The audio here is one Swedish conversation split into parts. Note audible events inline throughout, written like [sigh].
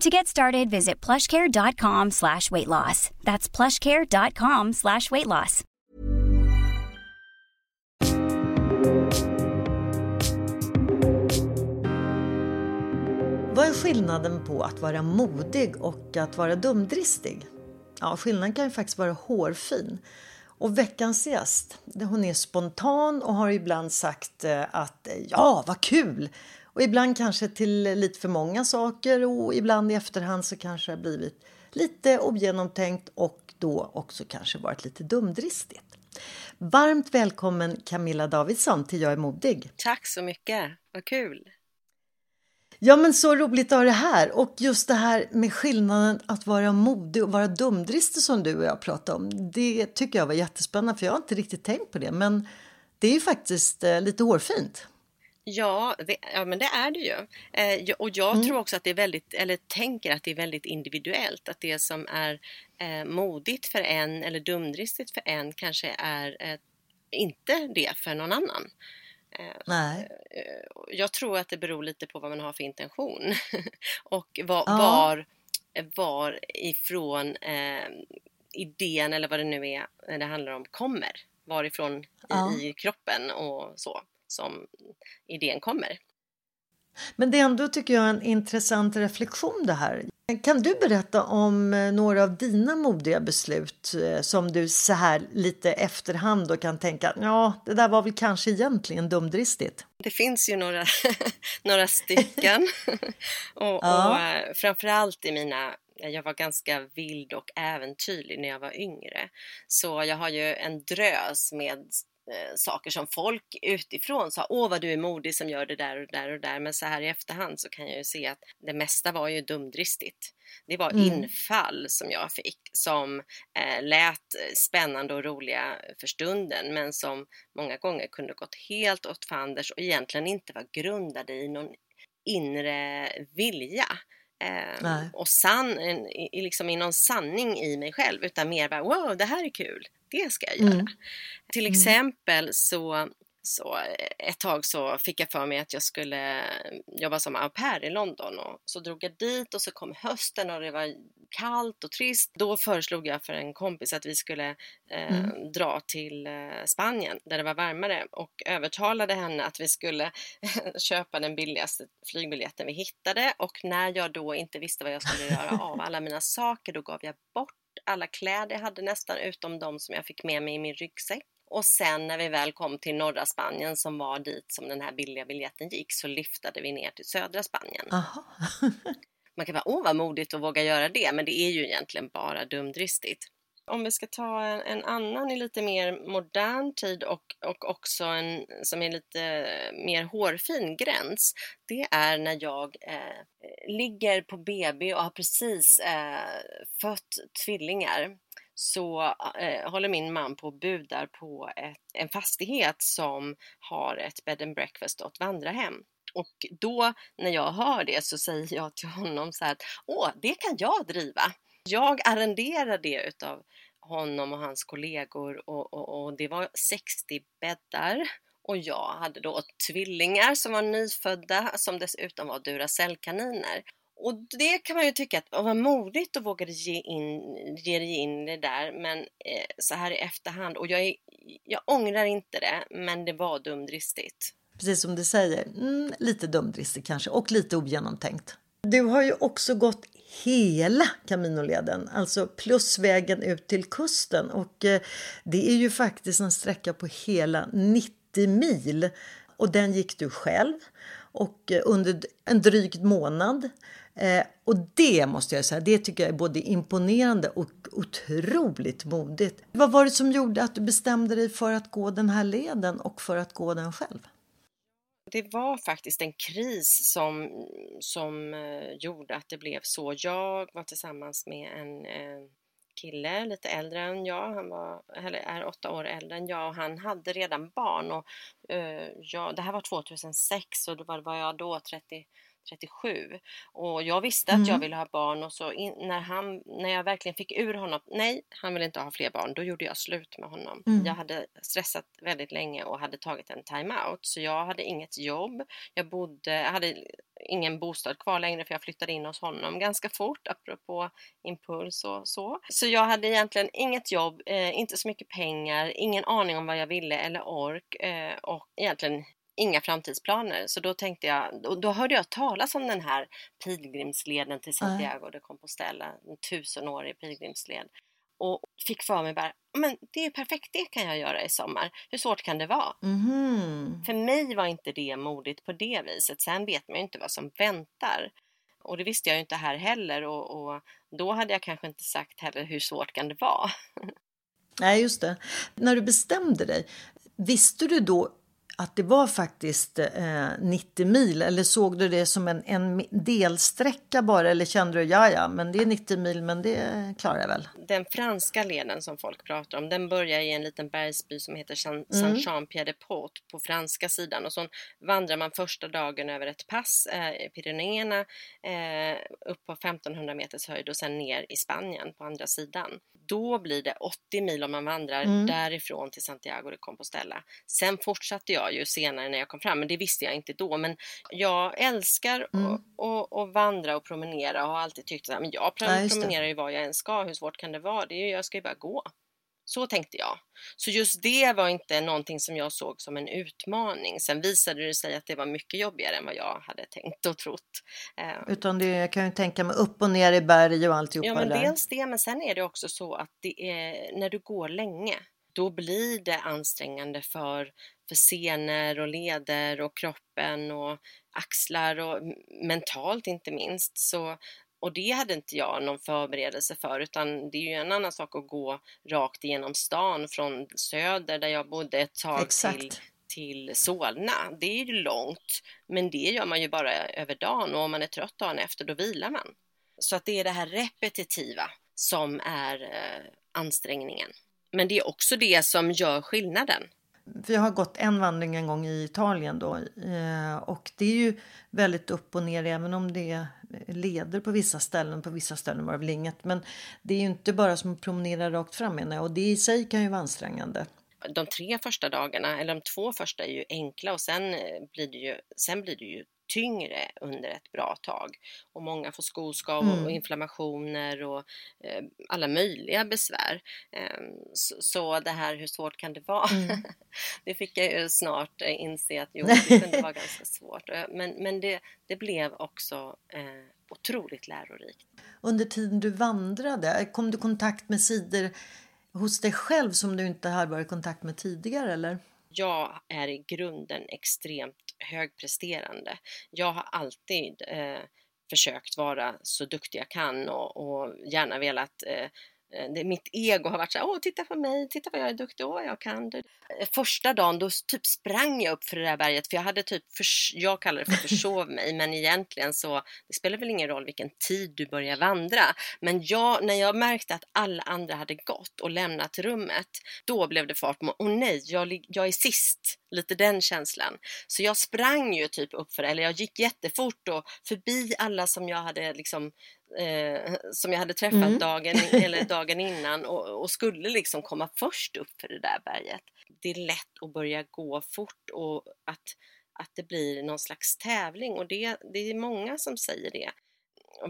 To get started, visit plushcare.com slash weight loss. That's plushcare.com slash weight loss. Vad är skillnaden på att vara modig och att vara dumdristig? Ja, skillnaden kan ju faktiskt vara hårfin. Och veckans gäst, hon är spontan och har ibland sagt eh, att ja, vad kul! Och ibland kanske till lite för många saker och ibland i efterhand så kanske det har blivit lite ogenomtänkt och då också kanske varit lite dumdristigt. Varmt välkommen Camilla Davidsson till Jag är modig. Tack så mycket, vad kul! Ja men så roligt att ha det här och just det här med skillnaden att vara modig och vara dumdristig som du och jag pratade om. Det tycker jag var jättespännande för jag har inte riktigt tänkt på det men det är ju faktiskt eh, lite hårfint. Ja, det, ja, men det är det ju. Eh, och jag mm. tror också att det är väldigt, eller tänker att det är väldigt individuellt. Att det som är eh, modigt för en eller dumdristigt för en kanske är eh, inte det för någon annan. Eh, Nej. Eh, jag tror att det beror lite på vad man har för intention [laughs] och var, ja. var, var ifrån eh, idén eller vad det nu är det handlar om kommer. Varifrån ja. i, i kroppen och så som idén kommer. Men det är ändå tycker jag en intressant reflektion det här. Kan du berätta om eh, några av dina modiga beslut eh, som du så här lite efterhand och kan tänka ja, det där var väl kanske egentligen dumdristigt? Det finns ju några, [laughs] några stycken [laughs] och, ja. och eh, framförallt i mina jag var ganska vild och äventyrlig när jag var yngre. Så jag har ju en drös med eh, saker som folk utifrån sa åh vad du är modig som gör det där och där och där men så här i efterhand så kan jag ju se att det mesta var ju dumdristigt. Det var mm. infall som jag fick som eh, lät spännande och roliga för stunden men som många gånger kunde gått helt åt fanders och egentligen inte var grundade i någon inre vilja. Eh, och sann, i, liksom i någon sanning i mig själv utan mer bara wow det här är kul, det ska jag göra. Mm. Till mm. exempel så så ett tag så fick jag för mig att jag skulle jobba som au pair i London och så drog jag dit och så kom hösten och det var kallt och trist. Då föreslog jag för en kompis att vi skulle eh, mm. dra till eh, Spanien där det var varmare och övertalade henne att vi skulle [laughs] köpa den billigaste flygbiljetten vi hittade och när jag då inte visste vad jag skulle göra av alla mina saker då gav jag bort alla kläder jag hade nästan utom de som jag fick med mig i min ryggsäck. Och sen när vi väl kom till norra Spanien som var dit som den här billiga biljetten gick så lyftade vi ner till södra Spanien. [laughs] Man kan vara åh vad modigt att våga göra det, men det är ju egentligen bara dumdristigt. Om vi ska ta en, en annan i lite mer modern tid och, och också en som är lite mer hårfin gräns, det är när jag eh, ligger på BB och har precis eh, fött tvillingar så eh, håller min man på och budar på ett, en fastighet som har ett bed and breakfast och ett vandrarhem. Och då när jag hör det så säger [laughs] jag till honom så här att åh, det kan jag driva. Jag arrenderar det utav honom och hans kollegor och, och, och det var 60 bäddar och jag hade då tvillingar som var nyfödda som dessutom var Duracellkaniner. Och det kan man ju tycka att vad modigt att våga ge, in, ge dig in det där men eh, så här i efterhand och jag, är, jag ångrar inte det men det var dumdristigt. Precis som du säger, mm, lite dumdristigt kanske och lite ogenomtänkt. Du har ju också gått hela Caminoleden, alltså plus vägen ut till kusten. Och eh, det är ju faktiskt en sträcka på hela 90 mil. Och den gick du själv och eh, under en dryg månad. Eh, och det måste jag säga, det tycker jag är både imponerande och otroligt modigt. Vad var det som gjorde att du bestämde dig för att gå den här leden och för att gå den själv? det var faktiskt en kris som, som eh, gjorde att det blev så. Jag var tillsammans med en eh, kille lite äldre än jag, han var, eller är åtta år äldre än jag och han hade redan barn. Och, eh, uh, jag, det här var 2006 och då var, var jag då 30, 37 och jag visste mm. att jag mm. ville ha barn och så in, när, han, när jag verkligen fick ur honom, nej han vill inte ha fler barn, då gjorde jag slut med honom. Mm. Jag hade stressat väldigt länge och hade tagit en time-out så jag hade inget jobb, jag bodde, jag hade ingen bostad kvar längre för jag flyttade in hos honom ganska fort apropå impuls och så. Så jag hade egentligen inget jobb, eh, inte så mycket pengar, ingen aning om vad jag ville eller ork eh, och egentligen inga framtidsplaner. Så då tänkte jag, och då hörde jag talas om den här pilgrimsleden till Santiago de Compostela, en tusenårig pilgrimsled. Och fick för mig bara, men det är perfekt, det kan jag göra i sommar. Hur svårt kan det vara? Mm. För mig var inte det modigt på det viset. Sen vet man ju inte vad som väntar. Och det visste jag ju inte här heller och, och då hade jag kanske inte sagt heller hur svårt kan det vara. [laughs] Nej, just det. När du bestämde dig, visste du då att det var faktiskt eh, 90 mil eller såg du det som en, en delsträcka bara eller kände du ja ja men det är 90 mil men det klarar jag väl? Den franska leden som folk pratar om den börjar i en liten bergsby som heter Saint-Jean-Pied-de-Port mm. på franska sidan och så vandrar man första dagen över ett pass eh, i Pyrenéerna eh, upp på 1500 meters höjd och sen ner i Spanien på andra sidan. Då blir det 80 mil om man vandrar mm. därifrån till Santiago de Compostela. Sen fortsatte jag ju senare när jag kom fram, men det visste jag inte då. Men jag älskar mm. att vandra och promenera och har alltid tyckt att men jag promenerar ju var jag än ska, hur svårt kan det vara? Det är, jag ska ju bara gå. Så tänkte jag. Så just det var inte någonting som jag såg som en utmaning. Sen visade det sig att det var mycket jobbigare än vad jag hade tänkt och trott. Eh, Utan det, jag kan ju tänka mig upp och ner i berg och alltihopa. Ja, men dels det, men sen är det också så att det är när du går länge då blir det ansträngande för, för senor och leder och kroppen och axlar och mentalt inte minst. Så, och det hade inte jag någon förberedelse för utan det är ju en annan sak att gå rakt igenom stan från söder där jag bodde ett tag till, till Solna. Det är ju långt men det gör man ju bara över dagen och om man är trött dagen efter då vilar man. Så att det är det här repetitiva som är eh, ansträngningen. Men det är också det som gör skillnaden. Jag har gått en vandring en gång i Italien då eh, och det är ju väldigt upp och ner även om det leder på vissa ställen. På vissa ställen var det väl inget men det är ju inte bara som att promenera rakt fram menar jag och det i sig kan ju vara ansträngande. De tre första dagarna, eller de två första är ju enkla och sen blir det ju, sen blir det ju tyngre under ett bra tag. Och många får skoskav mm. och inflammationer och eh, alla möjliga besvär. Eh, så, så, det här hur svårt kan det vara? Mm. [laughs] det fick jag ju snart eh, inse att jo, det kunde [laughs] vara ganska svårt. Men, men det, det blev också eh, otroligt lärorikt. Under tiden du vandrade, kom du i kontakt med sidor hos dig själv som du inte hade varit i kontakt med tidigare eller? Jag är i grunden extremt högpresterande. Jag har alltid eh, försökt vara så duktig jag kan och, och gärna velat eh, det, mitt ego har varit så här, åh titta på mig, titta vad jag är duktig, åh jag kan. Det. Eh, första dagen då typ sprang jag upp för det där berget för jag hade typ, för, jag kallar det för [laughs] försov mig men egentligen så, det spelar väl ingen roll vilken tid du börjar vandra. Men jag, när jag märkte att alla andra hade gått och lämnat rummet, då blev det fart på, åh nej, jag, jag är sist. Lite den känslan. Så jag sprang ju typ upp för eller jag gick jättefort och förbi alla som jag hade liksom eh, som jag hade träffat mm. dagen, eller dagen innan och, och, skulle liksom komma först upp för det där berget. Det är lätt att börja gå fort och att, att det blir någon slags tävling och det, det är många som säger det.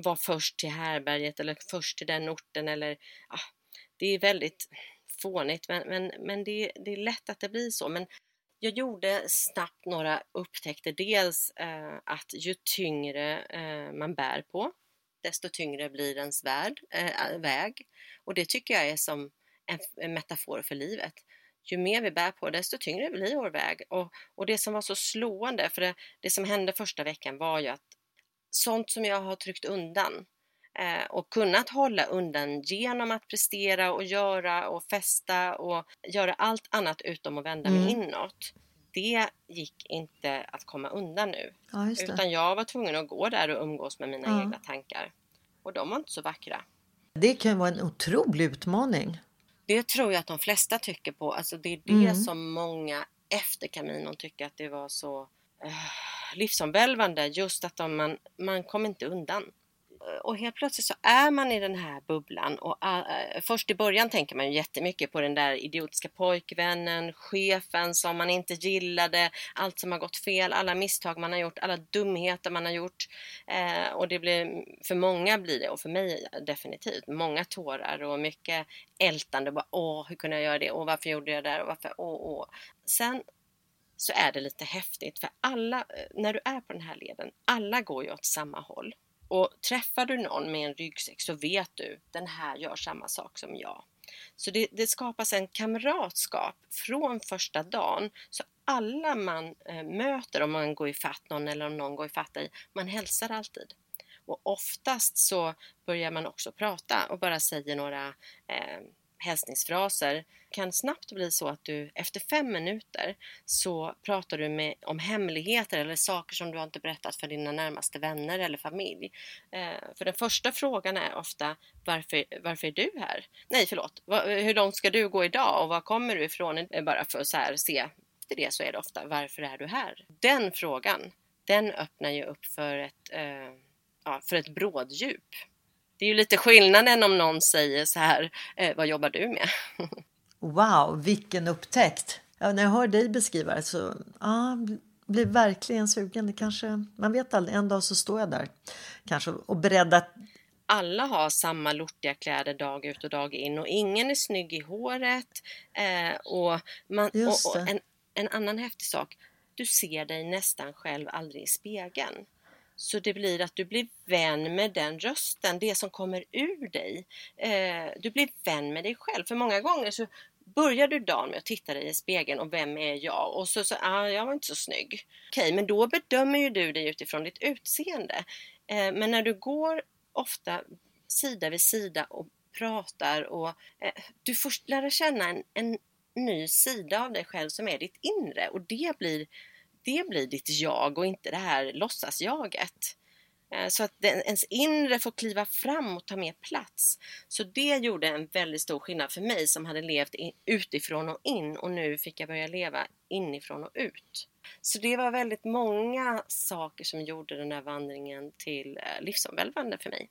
Var först till härberget eller först till den orten eller ah, det är väldigt fånigt men, men, men det, det är lätt att det blir så. Men jag gjorde snabbt några upptäckter. Dels eh, att ju tyngre eh, man bär på, desto tyngre blir ens värld, eh, väg. Och det tycker jag är som en, en, metafor för livet. Ju mer vi bär på, desto tyngre blir vår väg. Och, och det som var så slående, för det, det som hände första veckan var ju att sånt som jag har tryckt undan eh, och kunnat hålla undan genom att prestera och göra och festa och göra allt annat utom att vända mig mm. inåt. Det gick inte att komma undan nu. Ja, utan jag var tvungen att gå där och umgås med mina ja. egna tankar. Och de var inte så vackra. Det kan vara en otrolig utmaning. Det tror jag att de flesta tycker på. Alltså det är det mm. som många efter Caminon tycker att det var så uh, livsomvälvande. Just att de, man, man kom inte undan och helt plötsligt så är man i den här bubblan och uh, först i början tänker man ju jättemycket på den där idiotiska pojkvännen, chefen som man inte gillade, allt som har gått fel, alla misstag man har gjort, alla dumheter man har gjort. Uh, och det blir, för många blir det, och för mig definitivt, många tårar och mycket ältande. Bara, åh, hur kunde jag göra det? Och varför gjorde jag det där? Och varför? Åh, åh. Sen så är det lite häftigt för alla, eh, när du är på den här leden, alla går ju åt samma håll. Och träffar du någon med en ryggsäck så vet du, den här gör samma sak som jag. Så det, det skapas en kamratskap från första dagen. Så alla man eh, möter, om man går i fatt någon eller om någon går i fatt dig, man hälsar alltid. Och oftast så börjar man också prata och bara säger några eh, hälsningsfraser kan snabbt bli så att du efter fem minuter så pratar du med, om hemligheter eller saker som du inte berättat för dina närmaste vänner eller familj. Eh, för den första frågan är ofta varför, varför är du här? Nej, förlåt. Va, hur långt ska du gå idag och var kommer du ifrån? Bara för att så här, se. Efter det så är det ofta varför är du här? Den frågan, den öppnar ju upp för ett, eh, ja, för ett bråddjup. Det är ju lite skillnad än om någon säger så här, eh, vad jobbar du med? wow, vilken upptäckt! Ja, när jag hör dig beskriva det så ja, blir verkligen sugen. Det kanske, man vet aldrig, en dag så står jag där kanske och beredd att alla har samma lortiga kläder dag ut och dag in och ingen är snygg i håret. Eh, och, man, och, och en, en annan häftig sak, du ser dig nästan själv aldrig i spegeln. Så det blir att du blir vän med den rösten, det som kommer ur dig. Eh, du blir vän med dig själv. För många gånger så börjar du dagen med att titta dig i spegeln och vem är jag? Och så, så ah, jag var inte så snygg. Okej, men då bedömer ju du dig utifrån ditt utseende. Eh, men när du går ofta sida vid sida och pratar och eh, du får lära känna en, en ny sida av dig själv som är ditt inre och det blir det blir ditt jag och inte det här låtsasjaget. Eh, så att ens inre får kliva fram och ta mer plats. Så det gjorde en väldigt stor skillnad för mig som hade levt utifrån och in och nu fick jag börja leva inifrån och ut. Så det var väldigt många saker som gjorde den här vandringen till eh, livsomvälvande för mig.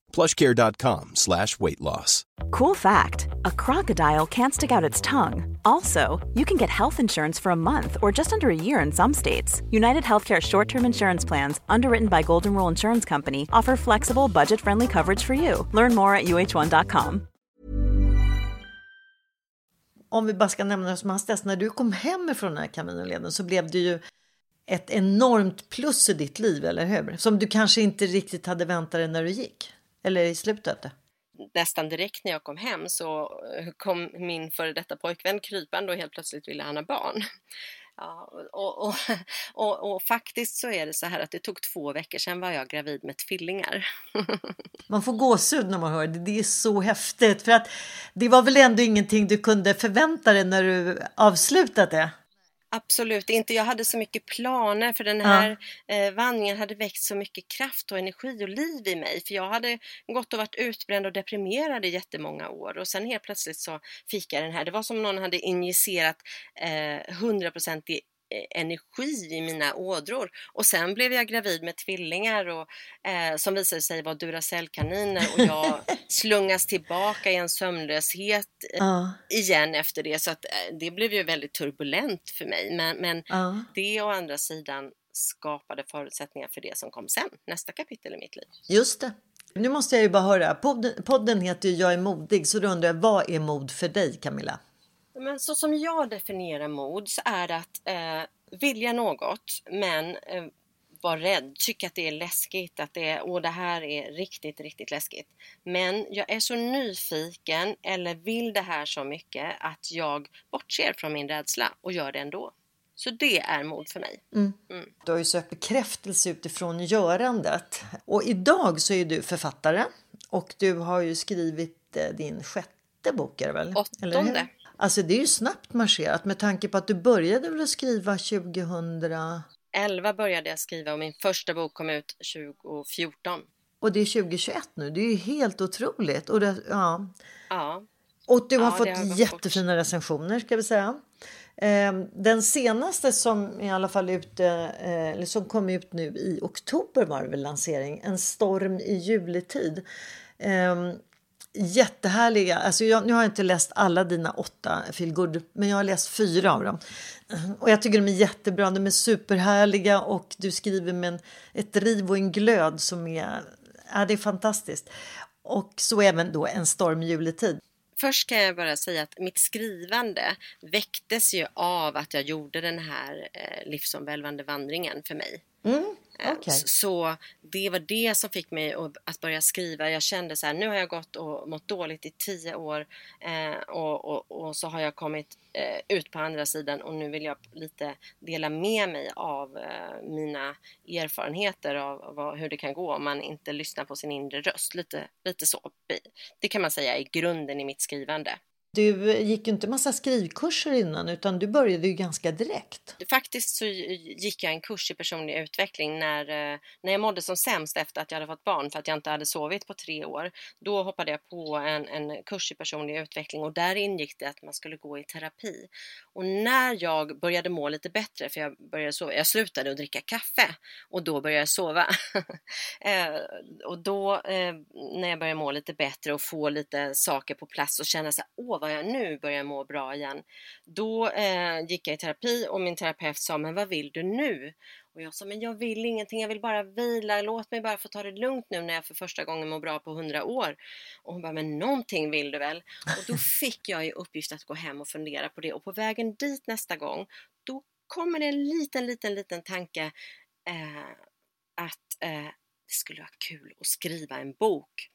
plushcare.com slash weight loss. Cool fact, a crocodile can't stick out its tongue. Also, you can get health insurance for a month or just under a year in some states. United Healthcare short-term insurance plans, underwritten by Golden Rule Insurance Company, offer flexible, budget-friendly coverage for you. Learn more at uh1.com. Om vi bara ska nämna det som hastigast, när du kom hem ifrån den här kaminoleden så blev det ju ett enormt plus i ditt liv, eller hur? Som du kanske inte riktigt hade väntat dig när du gick. Eller i slutet? Nästan direkt när jag kom hem så kom min före detta pojkvän krypande och helt plötsligt ville han ha barn. Ja, och, och, och, och, faktiskt så är det så här att det tog två veckor sedan var jag gravid med tvillingar. [laughs] man får gåshud när man hör det. Det är så häftigt. För att det var väl ändå ingenting du kunde förvänta dig när du avslutade? Absolut inte. Jag hade så mycket planer för den här ja. eh, vandringen hade väckt så mycket kraft och energi och liv i mig. För jag hade gått och varit utbränd och deprimerad i jättemånga år och sen helt plötsligt så fick jag den här. Det var som någon hade injicerat eh, 100% Eh, energi i mina ådror. Och sen blev jag gravid med tvillingar och, eh, som visade sig vara Duracellkaniner och jag [laughs] slungas tillbaka i en sömnlöshet eh, uh. igen efter det. Så att, eh, det blev ju väldigt turbulent för mig. Men, men uh. det å andra sidan skapade förutsättningar för det som kom sen, nästa kapitel i mitt liv. Just det. Nu måste jag ju bara höra, podden, podden heter ju Jag är modig, så då undrar jag, vad är mod för dig Camilla? Men så som jag definierar mod så är det att eh, vilja något men eh, vara rädd, tycka att det är läskigt, att det, är, åh, det här är riktigt, riktigt läskigt. Men jag är så nyfiken eller vill det här så mycket att jag bortser från min rädsla och gör det ändå. Så det är mod för mig. Mm. Mm. Du har ju sökt bekräftelse utifrån görandet. Och idag så är du författare och du har ju skrivit eh, din sjätte bok. Är det väl? Åttonde. Alltså det är ju snabbt marscherat med tanke på att du började väl skriva 2000? 11 började jag skriva och min första bok kom ut 2014. Och det är 2021 nu, det är ju helt otroligt. Och det, ja. ja. Och du har ja, fått jättefina fort. recensioner ska vi säga. Ehm, den senaste som i alla fall ute, eh, eller som kom ut nu i oktober var det väl lansering, En storm i juletid. Jättehärliga. Alltså jag, nu har jag inte läst alla dina åtta feelgood, men jag har läst fyra av dem. Och jag tycker de är jättebra. De är superhärliga och du skriver med en, ett driv och en glöd som är, ja, det är fantastiskt. Och så även då En storm juletid. Först kan jag bara säga att mitt skrivande väcktes ju av att jag gjorde den här eh, livsomvälvande vandringen för mig. Mm. Okay. Så det var det som fick mig att börja skriva. Jag kände så här, nu har jag gått och mått dåligt i tio år eh, och, och, och, så har jag kommit eh, ut på andra sidan och nu vill jag lite dela med mig av eh, mina erfarenheter av, vad, hur det kan gå om man inte lyssnar på sin inre röst. Lite, lite så. Det kan man säga är grunden i mitt skrivande. Du gick ju inte massa skrivkurser innan utan du började ju ganska direkt. Faktiskt så gick jag en kurs i personlig utveckling när, eh, när jag mådde som sämst efter att jag hade fått barn för att jag inte hade sovit på tre år. Då hoppade jag på en, en kurs i personlig utveckling och där ingick det att man skulle gå i terapi. Och när jag började må lite bättre, för jag började sova, jag slutade att dricka kaffe och då började jag sova. [laughs] Eh, och då eh, när jag började må lite bättre och få lite saker på plats och känna så här, åh vad jag nu börjar jag må bra igen. Då eh, gick jag i terapi och min terapeut sa, men vad vill du nu? Och jag sa, men jag vill ingenting, jag vill bara vila, låt mig bara få ta det lugnt nu när jag för första gången mår bra på hundra år. Och hon bara, men någonting vill du väl? Och då fick jag i uppgift att gå hem och fundera på det och på vägen dit nästa gång, då kommer det en liten, liten, liten tanke eh, att eh, det skulle vara kul att skriva en bok.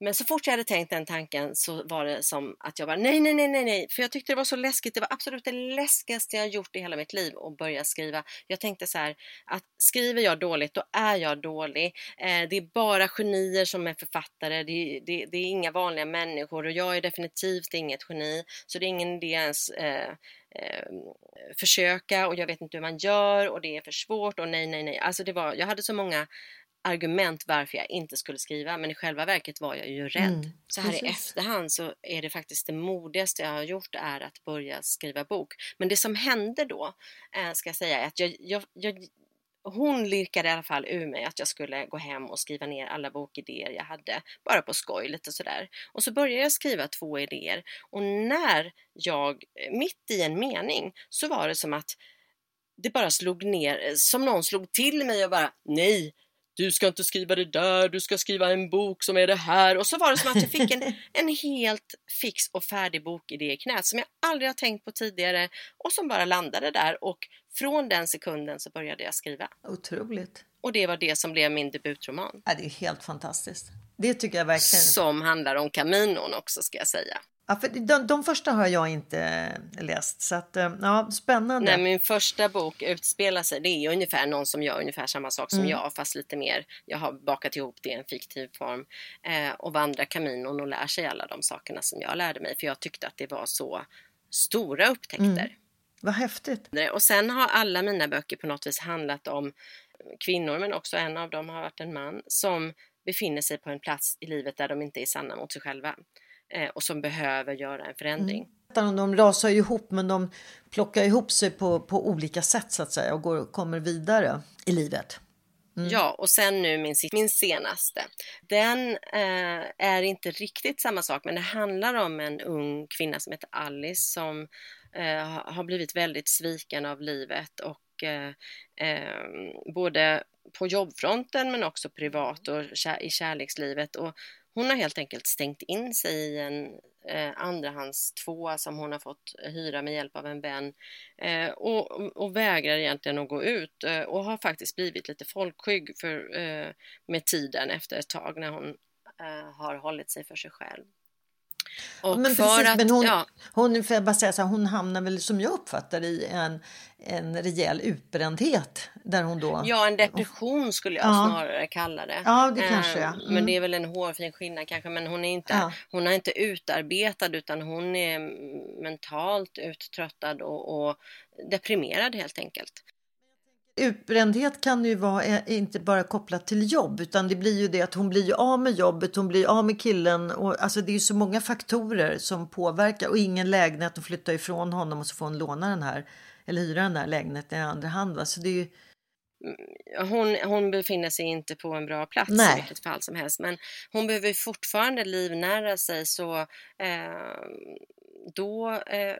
Men så fort jag hade tänkt den tanken så var det som att jag bara nej, nej, nej, nej, nej, för jag tyckte det var så läskigt. Det var absolut det läskigaste jag gjort i hela mitt liv att börja skriva. Jag tänkte så här att skriver jag dåligt, då är jag dålig. Eh, det är bara genier som är författare. Det, det, det, är inga vanliga människor och jag är definitivt inget geni, så det är ingen idé ens eh, eh, försöka och jag vet inte hur man gör och det är för svårt och nej, nej, nej. Alltså det var, jag hade så många argument varför jag inte skulle skriva men i själva verket var jag ju rädd. Mm, så här i efterhand så är det faktiskt det modigaste jag har gjort är att börja skriva bok. Men det som hände då, äh, ska jag säga, är att jag, jag, jag hon lirkade i alla fall ur mig att jag skulle gå hem och skriva ner alla bokidéer jag hade, bara på skoj lite sådär. Och så började jag skriva två idéer och när jag, mitt i en mening, så var det som att det bara slog ner, som någon slog till mig och bara nej, du ska inte skriva det där, du ska skriva en bok som är det här. Och så var det som att jag fick en, [laughs] en helt fix och färdig bokidé i knät som jag aldrig har tänkt på tidigare och som bara landade där och från den sekunden så började jag skriva. Otroligt. Och det var det som blev min debutroman. Ja, det är helt fantastiskt. Det tycker jag verkligen. Som handlar om Caminon också ska jag säga. Ja, för de, de första har jag inte läst, så att, eh, ja, spännande. Nej, min första bok utspelar sig, det är ungefär någon som gör ungefär samma sak som mm. jag, fast lite mer. Jag har bakat ihop det i en fiktiv form eh, och vandrar kaminon och lär sig alla de sakerna som jag lärde mig, för jag tyckte att det var så stora upptäckter. Mm. Vad häftigt. Och sen har alla mina böcker på något vis handlat om kvinnor, men också en av dem har varit en man som befinner sig på en plats i livet där de inte är sanna mot sig själva eh, och som behöver göra en förändring. Mm. De rasar ihop men de plockar ihop sig på, på olika sätt så att säga och går, kommer vidare i livet. Mm. Ja, och sen nu min, min senaste. Den eh, är inte riktigt samma sak, men det handlar om en ung kvinna som heter Alice som eh, har blivit väldigt sviken av livet och eh, eh både på jobbfronten men också privat och i kärlekslivet. Och hon har helt enkelt stängt in sig i en eh, andrahands tvåa som hon har fått hyra med hjälp av en vän eh, och, och, vägrar egentligen att gå ut eh, och har faktiskt blivit lite folkskygg för, eh, med tiden efter ett tag när hon eh, har hållit sig för sig själv. Och men precis, att, men hon, ja. hon, för bara säga så här, hon hamnar väl som jag uppfattar i en, en rejäl utbrändhet. Där hon då... Ja, en depression skulle jag ja. snarare kalla det. Ja, det kanske ja. Mm. Men det är väl en hårfin skillnad kanske. Men hon är inte, ja. hon är inte utarbetad utan hon är mentalt uttröttad och, och deprimerad helt enkelt. Utbrändhet kan ju vara inte bara kopplat till jobb utan det blir ju det att hon blir ju av med jobbet, hon blir av med killen och alltså det är ju så många faktorer som påverkar och ingen lägenhet att flytta ifrån honom och så får hon låna den här eller hyra den här lägenheten i andra hand. Va? Så det är ju... Mm, hon, hon befinner sig inte på en bra plats Nej. i vilket fall som helst men hon behöver fortfarande livnära sig så eh, då eh,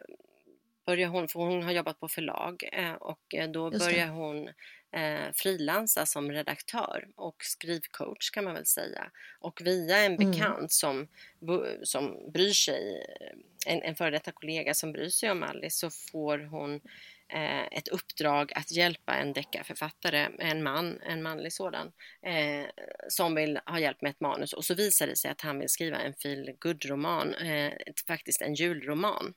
börjar hon, för hon har jobbat på förlag eh, och eh, då börjar hon eh, frilansa som redaktör och skrivcoach kan man väl säga. Och via en mm. bekant mm. som, som bryr sig, en, en före detta kollega som bryr sig om Alice så får hon eh, ett uppdrag att hjälpa en deckarförfattare, en man, en manlig sådan, eh, som vill ha hjälp med ett manus och så visar det sig att han vill skriva en feel good-roman, eh, faktiskt en julroman.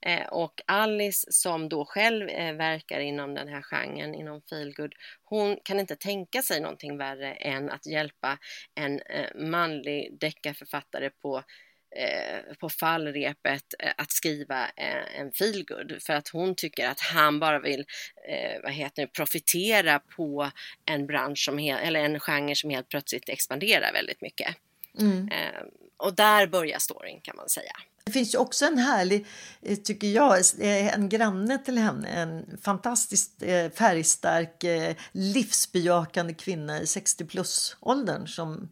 Eh, och Alice som då själv eh, verkar inom den här genren, inom feelgood, hon kan inte tänka sig någonting värre än att hjälpa en eh, manlig deckarförfattare på på fallrepet att skriva en feelgood för att hon tycker att han bara vill vad heter det, profitera på en bransch som eller en genre som helt plötsligt expanderar väldigt mycket. Mm. Och där börjar storyn kan man säga. Det finns ju också en härlig, eh, tycker jag, eh, en granne till henne. En fantastiskt eh, färgstark, livsbejakande kvinna i 60 plus-åldern som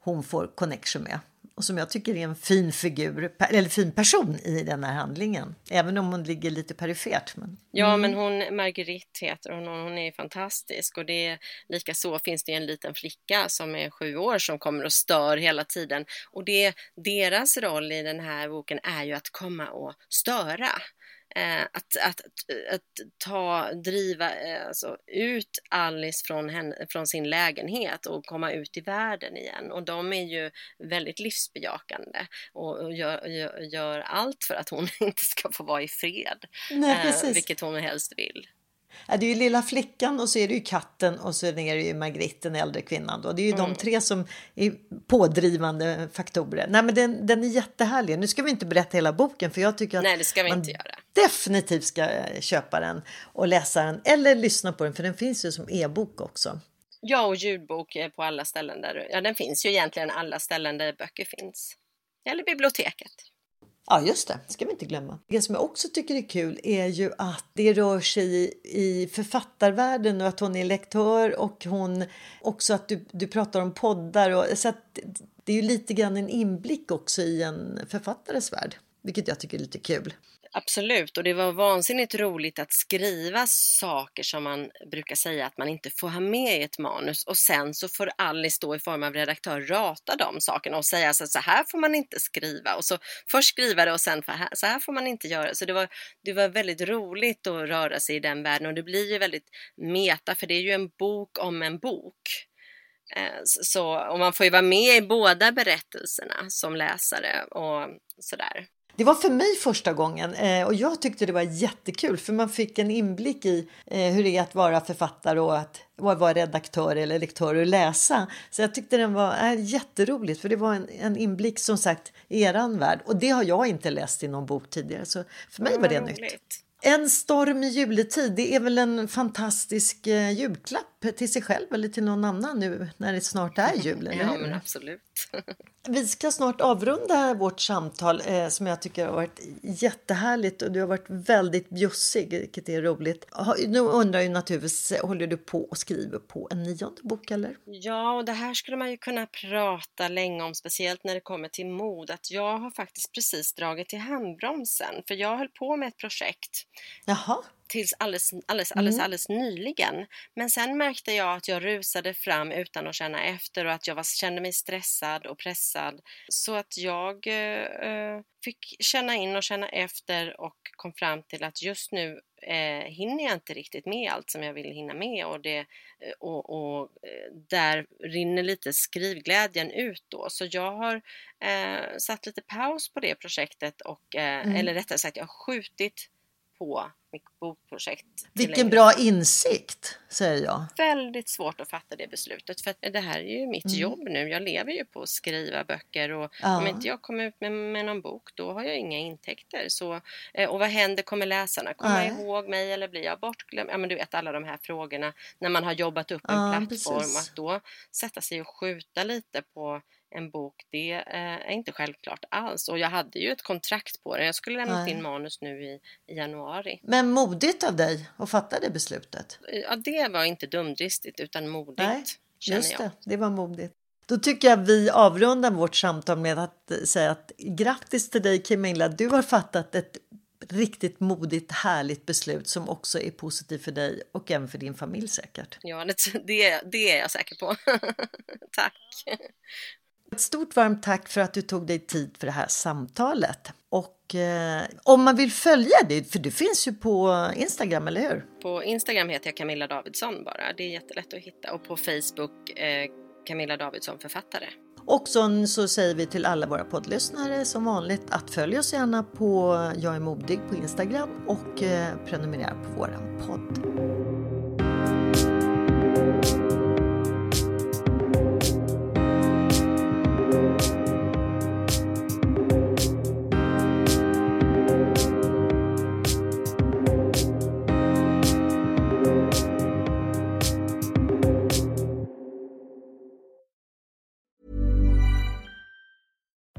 hon får connection med och som jag tycker är en fin figur, eller fin person i den här handlingen. Även om hon ligger lite perifert. Men... Ja, mm. men hon, Marguerite heter hon och hon är fantastisk. Och det är lika så finns det en liten flicka som är sju år som kommer och stör hela tiden. Och det, deras roll i den här boken är ju att komma och störa. Eh, att, att, att ta, driva eh, alltså, ut Alice från, henne, från sin lägenhet och komma ut i världen igen. Och de är ju väldigt livsbejakande och, och gör, gör, gör, allt för att hon [laughs] inte ska få vara i fred. Nej, eh, vilket hon helst vill. Ja, det är ju lilla flickan och så är det ju katten och så är det ju Margrit, den äldre kvinnan. Då. Det är ju mm. de tre som är pådrivande faktorer. Nej, men den, den är jättehärlig. Nu ska vi inte berätta hela boken för jag tycker att Nej, det ska vi man inte göra. definitivt ska eh, köpa den och läsa den eller lyssna på den för den finns ju som e-bok också. Ja, och ljudbok på alla ställen där. Ja, den finns ju egentligen alla ställen där böcker finns. Eller biblioteket. Ja, just det. ska vi inte glömma. Det som jag också tycker är kul är ju att det rör sig i, författarvärlden och att hon är lektör och hon också att du, du pratar om poddar. Och, så att det är ju lite grann en inblick också i en författares värld, vilket jag tycker är lite kul. Absolut, och det var vansinnigt roligt att skriva saker som man brukar säga att man inte får ha med i ett manus och sen så får Alice då i form av redaktör rata de sakerna och säga så, så här får man inte skriva och så först skriva det och sen så här får man inte göra. Så det var, det var väldigt roligt att röra sig i den världen och det blir ju väldigt meta för det är ju en bok om en bok. Eh, så, och man får ju vara med i båda berättelserna som läsare och sådär. Det var för mig första gången eh, och jag tyckte det var jättekul för man fick en inblick i eh, hur det är att vara författare och att vara redaktör eller lektör och läsa. Så jag tyckte den var äh, jätteroligt för det var en, en inblick som sagt i eran värld och det har jag inte läst i någon bok tidigare så för mig var det nytt. En storm i juletid, det är väl en fantastisk eh, julklapp till sig själv eller till någon annan nu när det snart är jul? [laughs] Eller ja, men absolut. Vi ska snart avrunda vårt samtal eh, som jag tycker har varit jättehärligt och du har varit väldigt bjussig, vilket är roligt. Nu undrar ju naturligtvis, håller du på och skriver på en nionde bok eller? Ja, och det här skulle man ju kunna prata länge om, speciellt när det kommer till mod. Att jag har faktiskt precis dragit till handbromsen, för jag höll på med ett projekt. Jaha tills alldeles, alldeles, alldeles, mm. alldeles nyligen. Men sen märkte jag att jag rusade fram utan att känna efter och att jag var, kände mig stressad och pressad. Så att jag eh, fick känna in och känna efter och kom fram till att just nu eh, hinner jag inte riktigt med allt som jag vill hinna med och, det, eh, och, och eh, där rinner lite skrivglädjen ut då. Så jag har eh, satt lite paus på det projektet och, eh, mm. eller rättare sagt jag har skjutit på mitt bokprojekt. Vilken bra insikt, säger jag. Väldigt svårt att fatta det beslutet för det här är ju mitt mm. jobb nu. Jag lever ju på att skriva böcker och ja. om inte jag kommer ut med, med någon bok då har jag inga intäkter. Så, eh, och vad händer? Kommer läsarna komma Nej. ihåg mig eller blir jag bortglömd? Ja men du vet alla de här frågorna när man har jobbat upp en ja, plattform. Precis. Att då sätta sig och skjuta lite på en bok, det eh, är inte självklart alls. Och jag hade ju ett kontrakt på det. Jag skulle lämna in manus nu i, i, januari. Men modigt av dig att fatta det beslutet. Ja, det var inte dumdristigt utan modigt. Nej, just det. Det var modigt. Då tycker jag vi avrundar vårt samtal med att eh, säga att grattis till dig Camilla. Du har fattat ett riktigt modigt, härligt beslut som också är positivt för dig och även för din familj säkert. Ja, det, det är jag säker på. [laughs] Tack! Ett stort varmt tack för att du tog dig tid för det här samtalet. Och eh, om man vill följa dig, för du finns ju på Instagram, eller hur? På Instagram heter jag Camilla Davidsson bara. Det är jättelätt att hitta. Och på Facebook eh, Camilla Davidsson författare. Och så, så säger vi till alla våra poddlyssnare som vanligt att följ oss gärna på Jag är modig på Instagram och eh, prenumerera på våran podd.